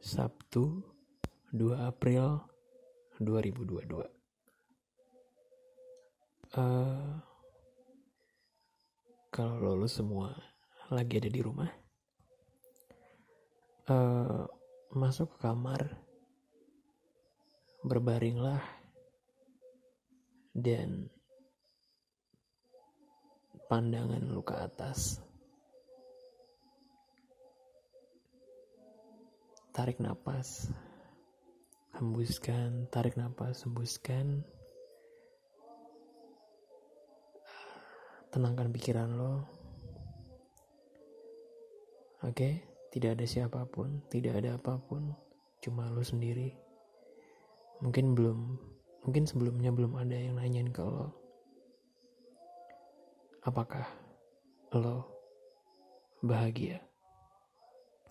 Sabtu 2 April 2022 uh, Kalau lo, semua lagi ada di rumah uh, Masuk ke kamar Berbaringlah Dan Pandangan lu ke atas tarik nafas hembuskan tarik nafas hembuskan. Tenangkan pikiran lo. Oke tidak ada siapa pun tidak ada apa pun cuma lo sendiri. Mungkin belum mungkin sebelumnya belum ada yang nanyain ke lo. Apakah lo bahagia